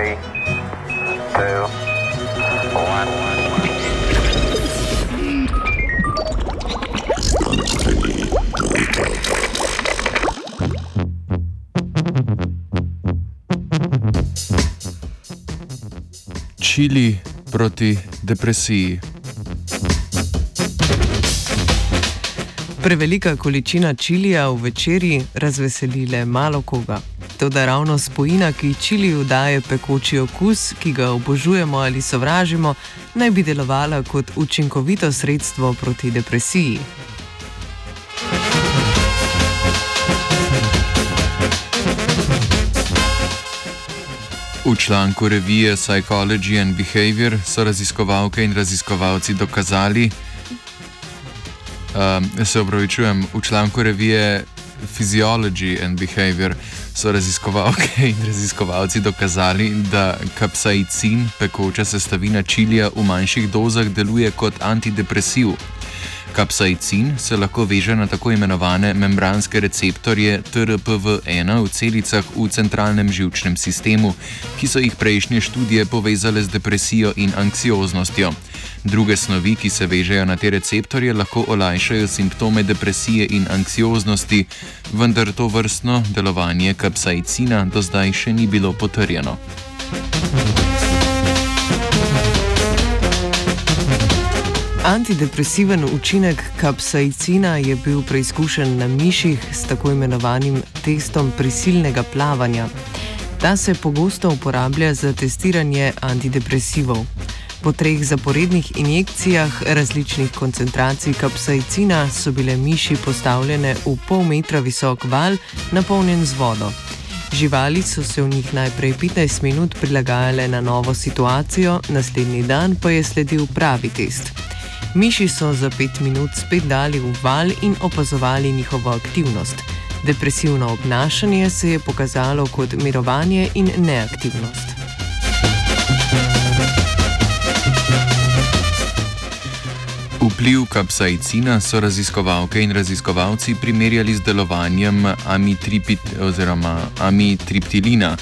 three, two. Čili proti depresiji. Prevelika količina čilija v večerji razveseli le malo koga. Toda ravno spojina, ki čiliju daje pekoči okus, ki ga obožujemo ali sovražimo, naj bi delovala kot učinkovito sredstvo proti depresiji. V članku revije Psychology and Behavior so raziskovalke in raziskovalci dokazali, um, se opravičujem, v članku revije Physiology and Behavior so raziskovalke in raziskovalci dokazali, da kapsaicin, pekoča sestavina čilija v manjših dozah, deluje kot antidepresiv. Kapsaicin se lahko veže na tako imenovane membranske receptorje TRPV1 v celicah v centralnem žilčnem sistemu, ki so jih prejšnje študije povezale z depresijo in anksioznostjo. Druge snovi, ki se vežejo na te receptorje, lahko olajšajo simptome depresije in anksioznosti, vendar to vrstno delovanje kapsaicina do zdaj še ni bilo potrjeno. Antidepresiven učinek kapsaicina je bil preizkušen na miših s tako imenovanim testom prisilnega plavanja. Ta se pogosto uporablja za testiranje antidepresivov. Po treh zaporednih injekcijah različnih koncentracij kapsaicina so bile miši postavljene v pol metra visok val, napolnjen z vodo. Živali so se v njih najprej 15 minut prilagajale na novo situacijo, naslednji dan pa je sledil pravi test. Miši so za 5 minut spet dali v val in opazovali njihovo aktivnost. Depresivno obnašanje se je pokazalo kot mirovanje in neaktivnost. Vpliv kapsaicina so raziskovalke in raziskovalci primerjali z delovanjem amitriptilina,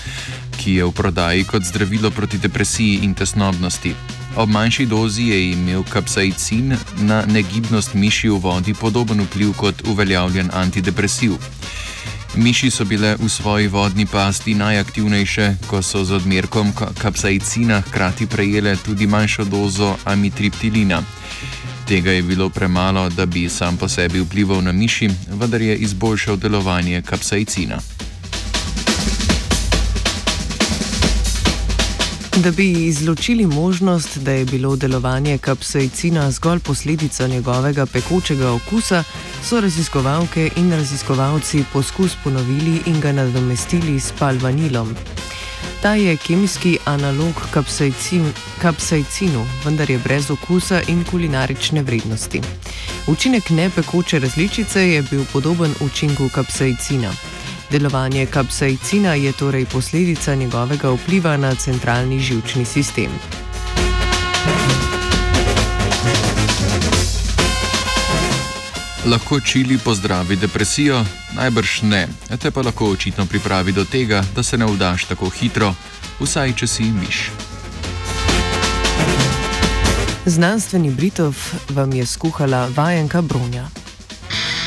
ki je v prodaji kot zdravilo proti depresiji in tesnobnosti. Ob manjši dozi je imel kapsaicin na negibnost miši v vodi podoben vpliv kot uveljavljen antidepresiv. Miši so bile v svoji vodni pasti najaktivnejše, ko so z odmerkom kapsaicina hkrati prejele tudi manjšo dozo amitriptilina. Tega je bilo premalo, da bi sam po sebi vplival na miši, vendar je izboljšal delovanje kapsaicina. Da bi izločili možnost, da je bilo delovanje kapsaicina zgolj posledica njegovega pekočega okusa, so raziskovalke in raziskovalci poskus ponovili in ga nadomestili s palvanilom. Ta je kemijski analog kapsaicin, kapsaicinu, vendar je brez okusa in kulinarične vrednosti. Učinek nepekoče različice je bil podoben učinku kapsaicina. Delovanje kapsaicina je torej posledica njegovega vpliva na centralni žilčni sistem. Lahko čili pozdravi depresijo? Najbrž ne, te pa lahko očitno pripravi do tega, da se ne vdaš tako hitro, vsaj če si miš. Znanstveni Britov vam je skuhala vajenka Brunja.